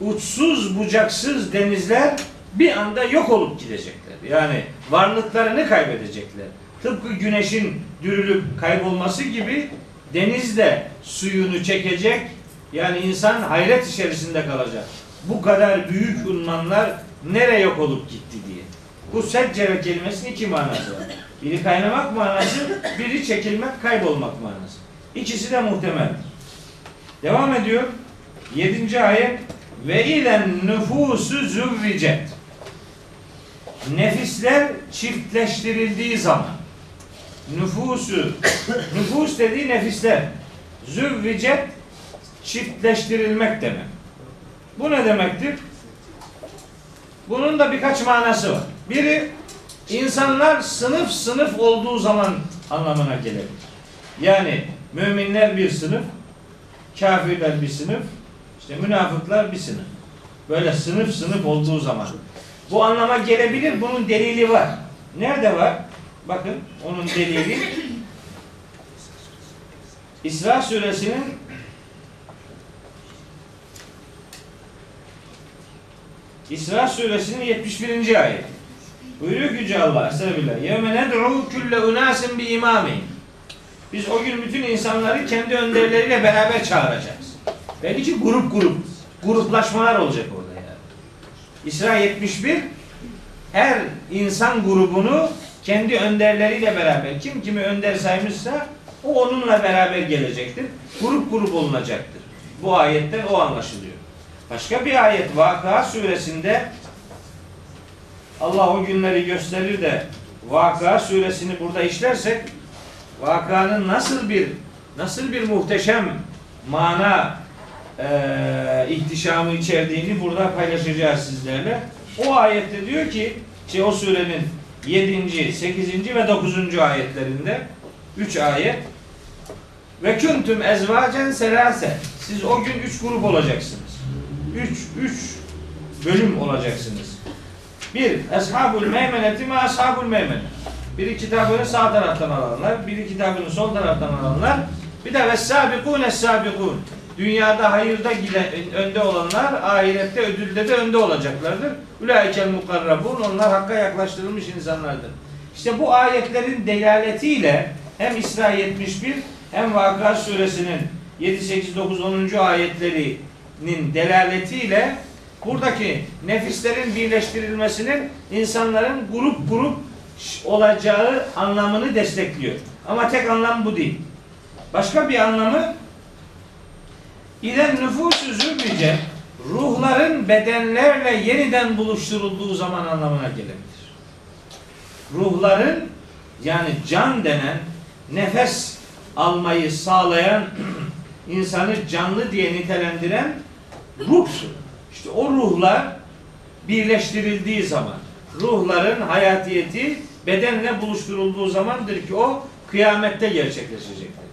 uçsuz bucaksız denizler bir anda yok olup gidecekler. Yani varlıklarını kaybedecekler. Tıpkı güneşin dürülüp kaybolması gibi deniz de suyunu çekecek. Yani insan hayret içerisinde kalacak. Bu kadar büyük unmanlar nereye yok olup gitti diye. Bu seccere kelimesinin iki manası var. Biri kaynamak manası, biri çekilmek, kaybolmak manası. İkisi de muhtemeldir. Devam ediyor. Yedinci ayet ve ilen nüfusu züvvicet nefisler çiftleştirildiği zaman nüfusu nüfus dediği nefisler züvvicet çiftleştirilmek demek. Bu ne demektir? Bunun da birkaç manası var. Biri insanlar sınıf sınıf olduğu zaman anlamına gelebilir. Yani müminler bir sınıf, kafirler bir sınıf, işte münafıklar bir sınıf. Böyle sınıf sınıf olduğu zaman. Bu anlama gelebilir. Bunun delili var. Nerede var? Bakın onun delili İsra suresinin İsra suresinin 71. ayet. Buyuruyor ki Yüce Allah Estağfirullah. Yevme ned'u külle unasin bi imami. Biz o gün bütün insanları kendi önderleriyle beraber çağıracağız. Belki grup grup, gruplaşmalar olacak orada yani. İsra 71 her insan grubunu kendi önderleriyle beraber kim kimi önder saymışsa o onunla beraber gelecektir. Grup grup olunacaktır. Bu ayetten o anlaşılıyor. Başka bir ayet Vakıa suresinde Allah o günleri gösterir de Vakıa suresini burada işlersek Vakıanın nasıl bir nasıl bir muhteşem mana e, ihtişamı içerdiğini burada paylaşacağız sizlerle. O ayette diyor ki şey o surenin 7. 8. ve 9. ayetlerinde 3 ayet ve küntüm ezvacen selase siz o gün üç grup olacaksınız. Üç, üç bölüm olacaksınız. Bir, eshabul meymeneti mi ashabul meymene. Biri kitabını sağ taraftan alanlar, biri kitabını sol taraftan alanlar. Bir de vessabikun es-sabikun. Dünyada hayırda giden, önde olanlar ahirette ödülde de önde olacaklardır. Ülaikel mukarrabun onlar hakka yaklaştırılmış insanlardır. İşte bu ayetlerin delaletiyle hem İsra 71 hem Vakıa suresinin 7, 8, 9, 10. ayetlerinin delaletiyle buradaki nefislerin birleştirilmesinin insanların grup grup olacağı anlamını destekliyor. Ama tek anlam bu değil. Başka bir anlamı İlen nüfusu zübbice ruhların bedenlerle yeniden buluşturulduğu zaman anlamına gelebilir. Ruhların yani can denen nefes almayı sağlayan insanı canlı diye nitelendiren ruhtur. İşte o ruhlar birleştirildiği zaman ruhların hayatiyeti bedenle buluşturulduğu zamandır ki o kıyamette gerçekleşecektir.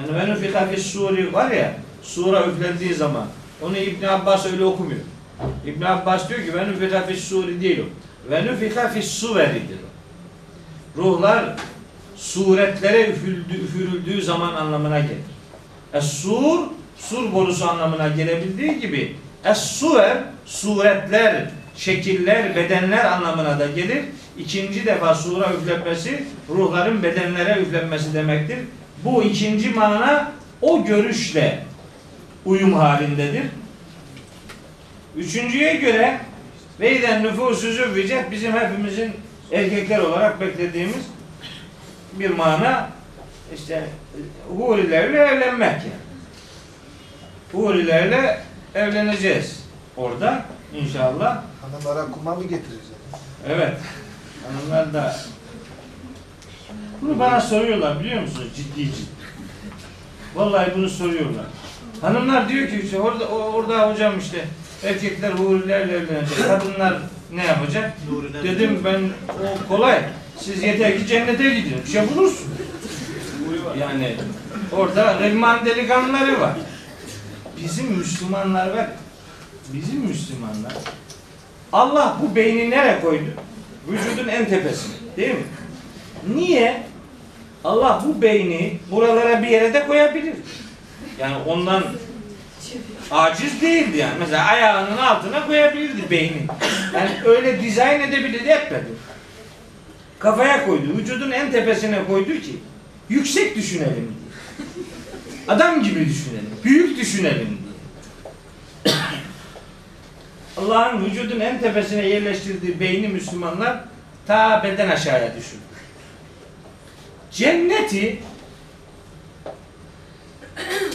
Yani ve nufika suri var ya sura üflendiği zaman onu İbn Abbas öyle okumuyor. İbn Abbas diyor ki ve nufika suri değil o. Ve nufika suveridir o. Ruhlar suretlere üfürüldü, üfürüldüğü zaman anlamına gelir. Es-sur, sur borusu anlamına gelebildiği gibi Es-suver, suretler, şekiller, bedenler anlamına da gelir. İkinci defa sura üflenmesi ruhların bedenlere üflenmesi demektir. Bu ikinci mana o görüşle uyum halindedir. Üçüncüye göre Veyden nüfusu züvvicet bizim hepimizin erkekler olarak beklediğimiz bir mana işte hurilerle evlenmek yani. Hurilerle evleneceğiz orada inşallah. Hanımlara kuma mı getireceğiz? Evet. Hanımlar da bunu bana soruyorlar biliyor musunuz ciddi ciddi. Vallahi bunu soruyorlar. Hanımlar diyor ki işte orada orada hocam işte erkekler hurilerle evlenecek. Kadınlar ne yapacak? Dedim ben o kolay. Siz yeter ki cennete gidin. Bir şey bulursun. Yani orada Rehman delikanlıları var. Bizim Müslümanlar var. Bizim Müslümanlar Allah bu beyni nereye koydu? Vücudun en tepesine. Değil mi? Niye? Allah bu beyni buralara bir yere de koyabilir. Yani ondan aciz değildi yani. Mesela ayağının altına koyabilirdi beyni. Yani öyle dizayn edebilirdi etmedi. Kafaya koydu. Vücudun en tepesine koydu ki yüksek düşünelim. Adam gibi düşünelim. Büyük düşünelim. Allah'ın vücudun en tepesine yerleştirdiği beyni Müslümanlar ta beden aşağıya düşürdü. Cenneti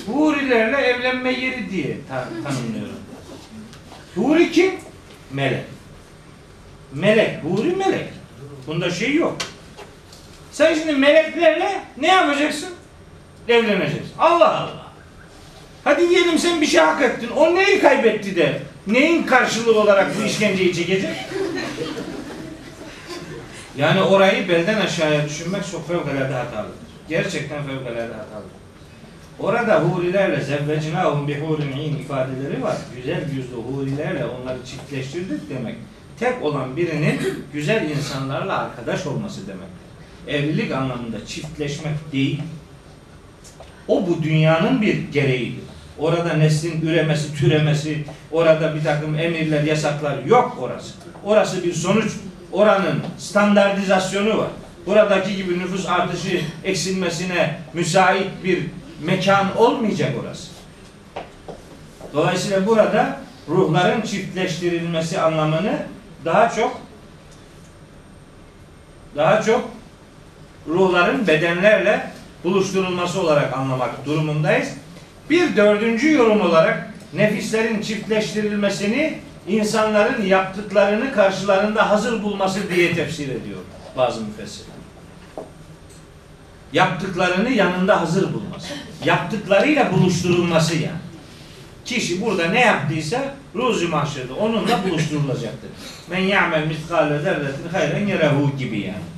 hurilerle evlenme yeri diye ta- tanımlıyorum. Huri kim? Melek. Melek. Huri melek. Bunda şey yok. Sen şimdi meleklerle ne yapacaksın? Evleneceksin. Allah Allah. Hadi diyelim sen bir şey hak ettin. O neyi kaybetti de neyin karşılığı olarak bu işkenceyi çekecek? Yani orayı belden aşağıya düşünmek çok fevkalade hatalıdır. Gerçekten fevkalade hatalıdır. Orada hurilerle zevvecinahum bi hurin in ifadeleri var. Güzel yüzlü hurilerle onları çiftleştirdik demek. Tek olan birinin güzel insanlarla arkadaş olması demektir. Evlilik anlamında çiftleşmek değil. O bu dünyanın bir gereğidir. Orada neslin üremesi, türemesi, orada bir takım emirler, yasaklar yok orası. Orası bir sonuç. Oranın standartizasyonu var. Buradaki gibi nüfus artışı eksilmesine müsait bir mekan olmayacak orası. Dolayısıyla burada ruhların çiftleştirilmesi anlamını daha çok daha çok ruhların bedenlerle buluşturulması olarak anlamak durumundayız. Bir dördüncü yorum olarak nefislerin çiftleştirilmesini insanların yaptıklarını karşılarında hazır bulması diye tefsir ediyor bazı müfessirler. Yaptıklarını yanında hazır bulması. Yaptıklarıyla buluşturulması yani. Kişi burada ne yaptıysa ruzi mahşerde onunla buluşturulacaktır. Men ya'mel miskale zerretin hayren yerehu gibi yani.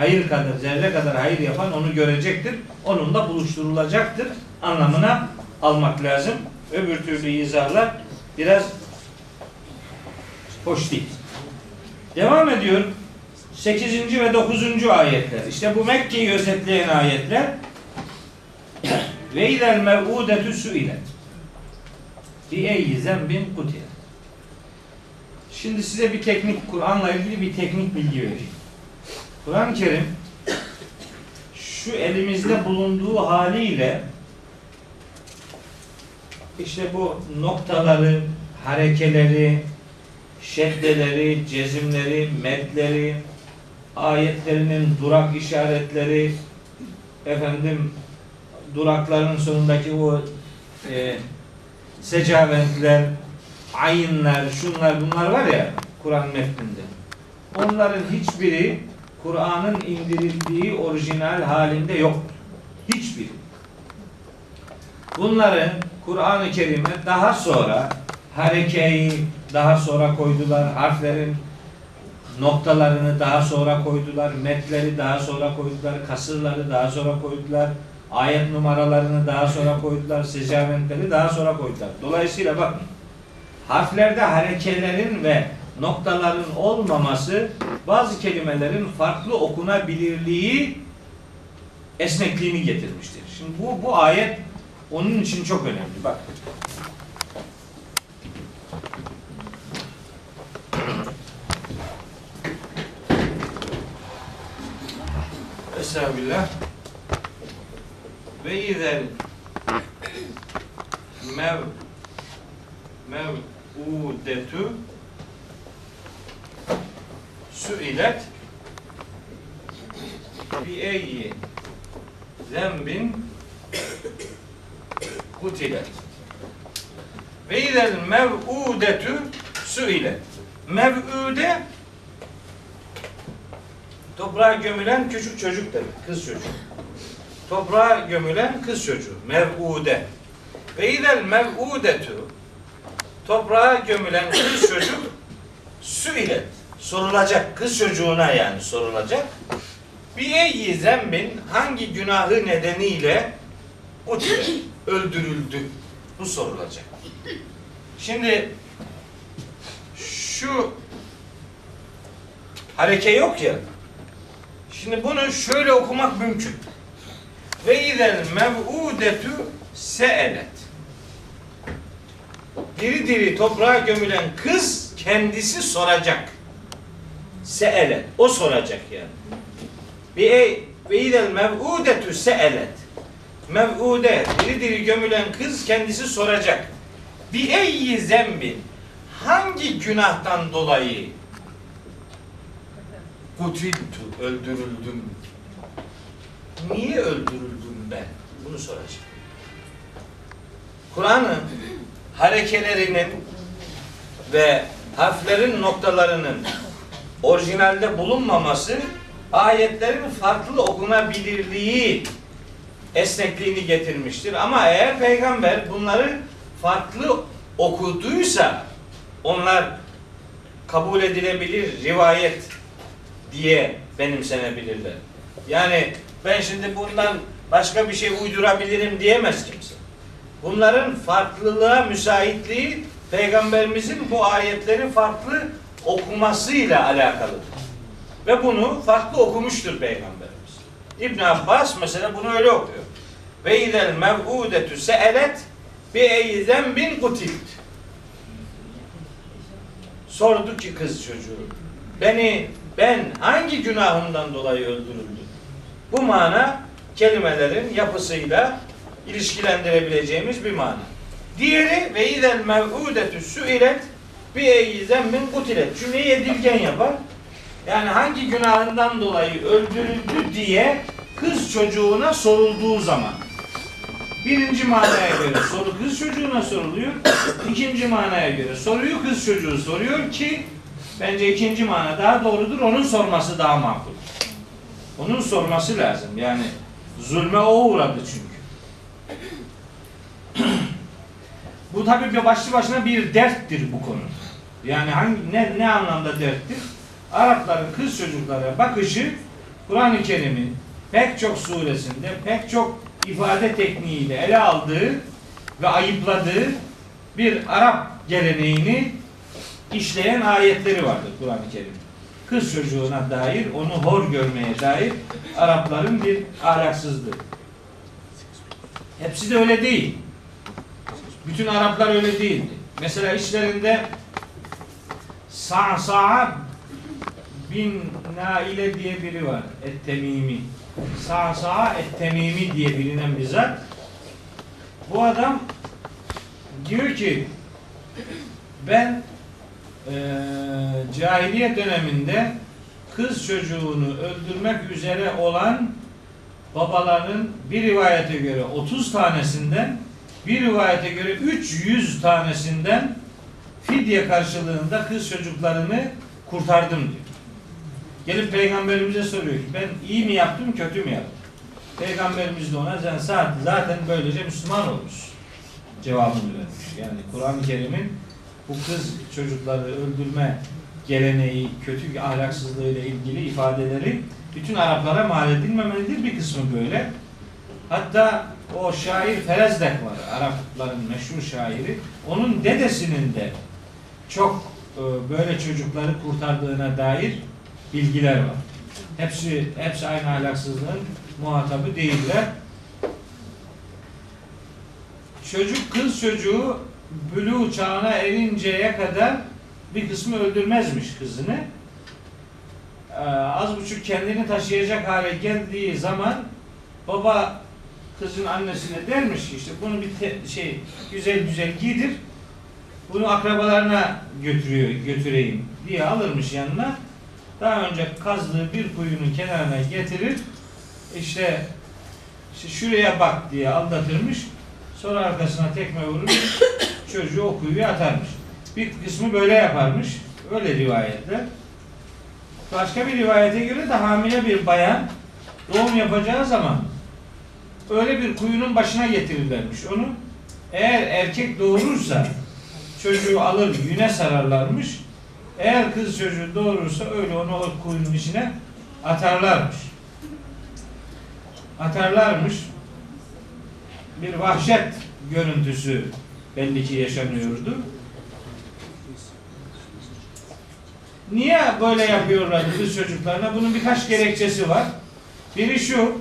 Hayır kadar, zerre kadar hayır yapan onu görecektir. Onunla buluşturulacaktır anlamına almak lazım. Öbür türlü izahlar biraz hoş değil. Devam ediyor. 8. ve 9. ayetler. İşte bu Mekke'yi özetleyen ayetler. Ve idel mev'udetü su'ilet. Bi eyyi zembin kutilet. Şimdi size bir teknik, Kur'an'la ilgili bir teknik bilgi vereyim. Kur'an-ı Kerim şu elimizde bulunduğu haliyle işte bu noktaları, harekeleri, şeddeleri, cezimleri, medleri, ayetlerinin durak işaretleri, efendim durakların sonundaki o e, secaventler, ayinler, şunlar bunlar var ya Kur'an metninde. Onların hiçbiri Kur'an'ın indirildiği orijinal halinde yok. Hiçbiri. Bunların Kur'an-ı Kerim'e daha sonra harekeyi daha sonra koydular, harflerin noktalarını daha sonra koydular, metleri daha sonra koydular, kasırları daha sonra koydular, ayet numaralarını daha sonra koydular, secaventleri daha sonra koydular. Dolayısıyla bakın, harflerde harekelerin ve noktaların olmaması bazı kelimelerin farklı okunabilirliği esnekliğini getirmiştir. Şimdi bu, bu ayet onun için çok önemli. Bak. Estağfirullah. Ve izel mev mev'udetu suilet bi eyyi zembin kutilet. Ve izel mev'udetu suilet. Mev'ude toprağa gömülen küçük çocuk demek kız çocuğu. Toprağa gömülen kız çocuğu mev'ude. Ve izel mev'udetu toprağa gömülen kız çocuk suilet sorulacak kız çocuğuna yani sorulacak. Bir eyyi zembin hangi günahı nedeniyle utile öldürüldü? Bu sorulacak. Şimdi şu hareke yok ya. Şimdi bunu şöyle okumak mümkün. Ve izel mev'udetu se'elet. Diri diri toprağa gömülen kız kendisi soracak. Se'elet. O soracak yani. Bir ey ve idel mev'udetu se'elet. Mev'ude, diri diri gömülen kız kendisi soracak. Bir eyyi zembin. Hangi günahtan dolayı kutiltu, öldürüldüm? Niye öldürüldüm ben? Bunu soracak. Kur'an'ın harekelerinin ve harflerin noktalarının orijinalde bulunmaması ayetlerin farklı okunabilirliği esnekliğini getirmiştir. Ama eğer peygamber bunları farklı okuduysa onlar kabul edilebilir rivayet diye benimsenebilirler. Yani ben şimdi bundan başka bir şey uydurabilirim diyemez kimse. Bunların farklılığa müsaitliği peygamberimizin bu ayetleri farklı okumasıyla alakalıdır. Ve bunu farklı okumuştur peygamberimiz. İbn Abbas mesela bunu öyle okuyor. ve izel mev'udetu se'elet bi ey zembin kutilt. Sordu ki kız çocuğu. Beni ben hangi günahımdan dolayı öldürüldüm? Bu mana kelimelerin yapısıyla ilişkilendirebileceğimiz bir mana. Diğeri ve izel mev'udetü su'ilet bi ey zembin kutilet. Cümleyi edilgen yapar. Yani hangi günahından dolayı öldürüldü diye kız çocuğuna sorulduğu zaman. Birinci manaya göre soru kız çocuğuna soruluyor. İkinci manaya göre soruyu kız çocuğu soruyor ki bence ikinci mana daha doğrudur. Onun sorması daha makul. Onun sorması lazım. Yani zulme o uğradı çünkü. bu tabii bir başlı başına bir derttir bu konu. Yani hangi ne ne anlamda derttir? Arapların kız çocuklara bakışı Kur'an-ı Kerim'in pek çok suresinde pek çok ifade tekniğiyle ele aldığı ve ayıpladığı bir Arap geleneğini işleyen ayetleri vardır Kur'an-ı Kerim. Kız çocuğuna dair, onu hor görmeye dair Arapların bir ahlaksızlığı. Hepsi de öyle değil. Bütün Araplar öyle değildi. Mesela işlerinde Sa'sa'a bin Naile diye biri var. Et-Temimi. Sa'sa'a Et-Temimi diye bilinen bir zat. Bu adam diyor ki ben eee cahiliye döneminde kız çocuğunu öldürmek üzere olan babaların bir rivayete göre 30 tanesinden bir rivayete göre 300 tanesinden fidye karşılığında kız çocuklarını kurtardım diyor. Gelip peygamberimize soruyor ki ben iyi mi yaptım kötü mü yaptım? Peygamberimiz de ona sen zaten, böylece Müslüman olmuş. Cevabını vermiş. Yani Kur'an-ı Kerim'in bu kız çocukları öldürme geleneği, kötü ahlaksızlığıyla ilgili ifadeleri bütün Araplara mal edilmemelidir. Bir kısmı böyle. Hatta o şair Ferezdek var. Arapların meşhur şairi. Onun dedesinin de çok e, böyle çocukları kurtardığına dair bilgiler var. Hepsi hepsi aynı ahlaksızlığın muhatabı değiller. Çocuk kız çocuğu bülü çağına erinceye kadar bir kısmı öldürmezmiş kızını. Ee, az buçuk kendini taşıyacak hale geldiği zaman baba kızın annesine dermiş işte bunu bir te- şey güzel güzel giydir. Bunu akrabalarına götürüyor götüreyim diye alırmış yanına. Daha önce kazdığı bir kuyunun kenarına getirir. İşte, işte şuraya bak diye aldatırmış. Sonra arkasına tekme vurur. çocuğu o kuyuya atarmış. Bir kısmı böyle yaparmış. Öyle rivayetler. Başka bir rivayete göre de hamile bir bayan doğum yapacağı zaman öyle bir kuyunun başına getirirlermiş onu. Eğer erkek doğurursa çocuğu alır yüne sararlarmış. Eğer kız çocuğu doğurursa öyle onu o kuyunun içine atarlarmış. Atarlarmış. Bir vahşet görüntüsü belli ki yaşanıyordu. Niye böyle yapıyorlar kız çocuklarına? Bunun birkaç gerekçesi var. Biri şu,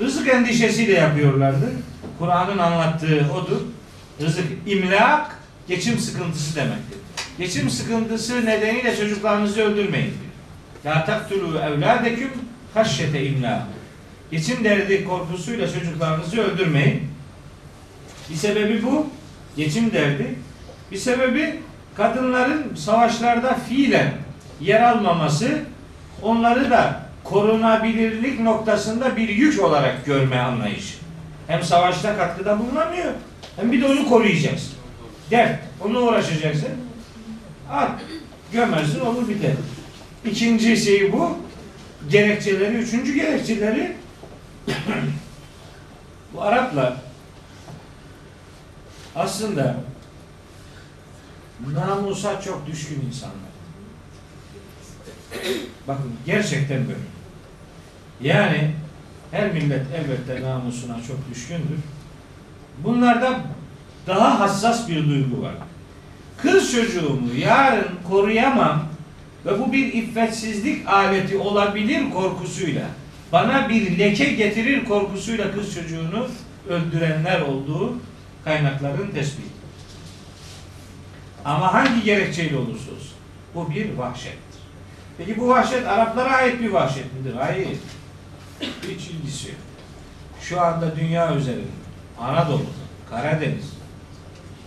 rızık endişesiyle yapıyorlardı. Kur'an'ın anlattığı odur. Rızık imlak, geçim sıkıntısı demektir. Geçim sıkıntısı nedeniyle çocuklarınızı öldürmeyin diyor. La taktulu evladeküm haşyete imlak. Geçim derdi korkusuyla çocuklarınızı öldürmeyin. Bir sebebi bu. Geçim derdi. Bir sebebi kadınların savaşlarda fiilen yer almaması onları da korunabilirlik noktasında bir yük olarak görme anlayışı. Hem savaşta katkıda bulunamıyor hem bir de onu koruyacaksın. Dert. Onu uğraşacaksın. At. Gömersin olur biter. İkinci şey bu. Gerekçeleri. Üçüncü gerekçeleri bu Araplar aslında namusa çok düşkün insanlar. Bakın gerçekten böyle. Yani her millet elbette namusuna çok düşkündür. Bunlarda daha hassas bir duygu var. Kız çocuğumu yarın koruyamam ve bu bir iffetsizlik aleti olabilir korkusuyla bana bir leke getirir korkusuyla kız çocuğunu öldürenler olduğu kaynakların tespiti. Ama hangi gerekçeyle olursa olsun bu bir vahşettir. Peki bu vahşet Araplara ait bir vahşet midir? Hayır. Hiç ilgisi yok. Şu anda dünya üzerinde Anadolu'da, Karadeniz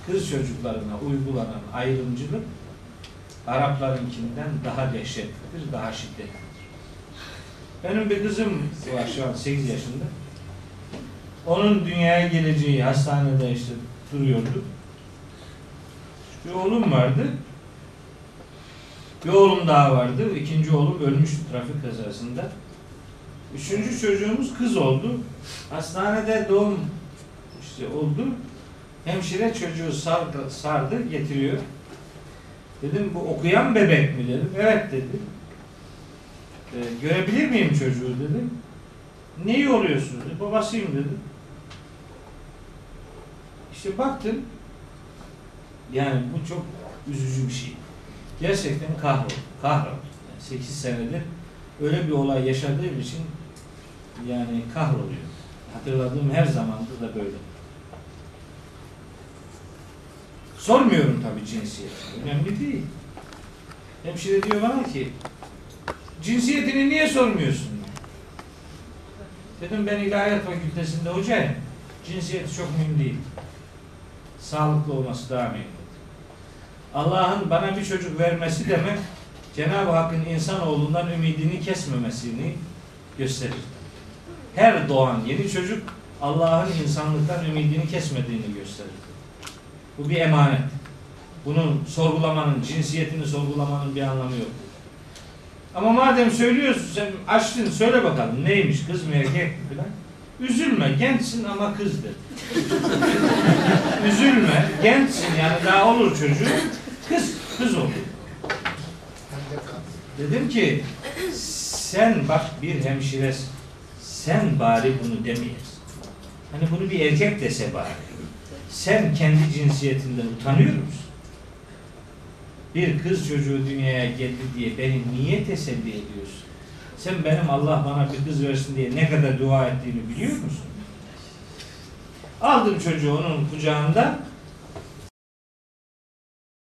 kız çocuklarına uygulanan ayrımcılık Araplarınkinden daha dehşetlidir, daha şiddetlidir. Benim bir kızım var şu an 8 yaşında. Onun dünyaya geleceği hastanede işte duruyordu. Bir oğlum vardı. Bir oğlum daha vardı. İkinci oğlum ölmüştü trafik kazasında. Üçüncü çocuğumuz kız oldu. Hastanede doğum işte oldu. Hemşire çocuğu sardı, sardı getiriyor. Dedim bu okuyan bebek mi dedim. Evet dedi. "E, görebilir miyim çocuğu dedim. Neyi oluyorsun dedi. Babasıyım dedim. İşte baktım. Yani bu çok üzücü bir şey. Gerçekten kahroldu. Kahroldu. Yani 8 senedir öyle bir olay yaşadığım için yani kahroluyor. Hatırladığım her zamanda da böyle. Sormuyorum tabii cinsiyet. Önemli değil. Hemşire diyor bana ki cinsiyetini niye sormuyorsun? Dedim ben ilahiyat fakültesinde hocayım. Cinsiyeti çok mühim değil. Sağlıklı olması daha mühim. Allah'ın bana bir çocuk vermesi demek Cenab-ı Hakk'ın insanoğlundan ümidini kesmemesini gösterir. Her doğan yeni çocuk Allah'ın insanlıktan ümidini kesmediğini gösterir. Bu bir emanet. Bunun sorgulamanın, cinsiyetini sorgulamanın bir anlamı yok. Ama madem söylüyorsun sen açtın söyle bakalım neymiş kız mı erkek mi filan. Üzülme gençsin ama kız de. Üzülme gençsin yani daha olur çocuğu. Kız, kız olur. Dedim ki sen bak bir hemşiresin. Sen bari bunu demeyesin. Hani bunu bir erkek dese bari. Sen kendi cinsiyetinden utanıyor musun? Bir kız çocuğu dünyaya geldi diye beni niye teselli ediyorsun? Sen benim Allah bana bir kız versin diye ne kadar dua ettiğimi biliyor musun? Aldım çocuğu onun kucağında